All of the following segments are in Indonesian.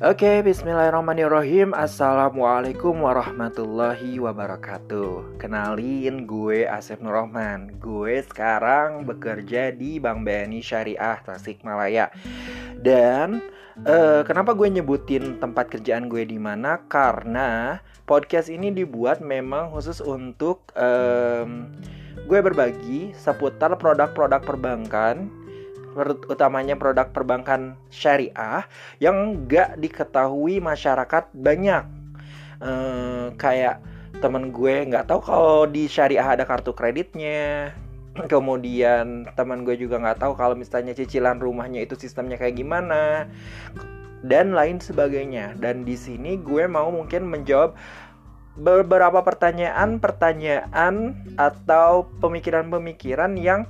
Oke, bismillahirrahmanirrahim. Assalamualaikum warahmatullahi wabarakatuh. Kenalin, gue Asep Nurrahman. Gue sekarang bekerja di Bank BNI Syariah Tasikmalaya Dan uh, kenapa gue nyebutin tempat kerjaan gue di mana? Karena podcast ini dibuat memang khusus untuk um, Gue berbagi seputar produk-produk perbankan utamanya produk perbankan syariah yang gak diketahui masyarakat banyak. Ehm, kayak temen gue nggak tahu kalau di syariah ada kartu kreditnya. Kemudian teman gue juga nggak tahu kalau misalnya cicilan rumahnya itu sistemnya kayak gimana dan lain sebagainya. Dan di sini gue mau mungkin menjawab beberapa pertanyaan-pertanyaan atau pemikiran-pemikiran yang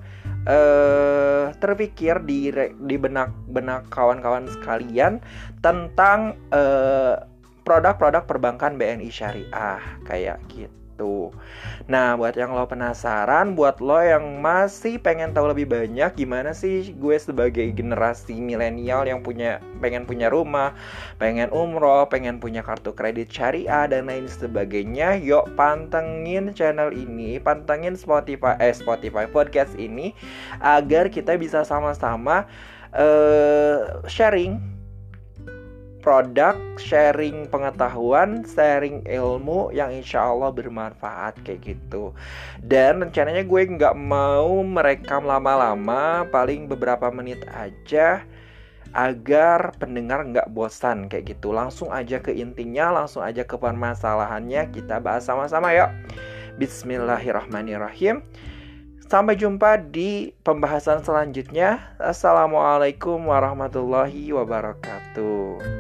uh, terpikir di di benak benak kawan-kawan sekalian tentang eh, produk-produk perbankan BNI Syariah kayak gitu gitu. Nah, buat yang lo penasaran, buat lo yang masih pengen tahu lebih banyak gimana sih gue sebagai generasi milenial yang punya pengen punya rumah, pengen umroh, pengen punya kartu kredit syariah dan lain sebagainya, yuk pantengin channel ini, pantengin Spotify eh Spotify podcast ini agar kita bisa sama-sama uh, sharing produk, sharing pengetahuan, sharing ilmu yang insya Allah bermanfaat kayak gitu. Dan rencananya gue nggak mau merekam lama-lama, paling beberapa menit aja agar pendengar nggak bosan kayak gitu. Langsung aja ke intinya, langsung aja ke permasalahannya kita bahas sama-sama yuk. Bismillahirrahmanirrahim. Sampai jumpa di pembahasan selanjutnya. Assalamualaikum warahmatullahi wabarakatuh.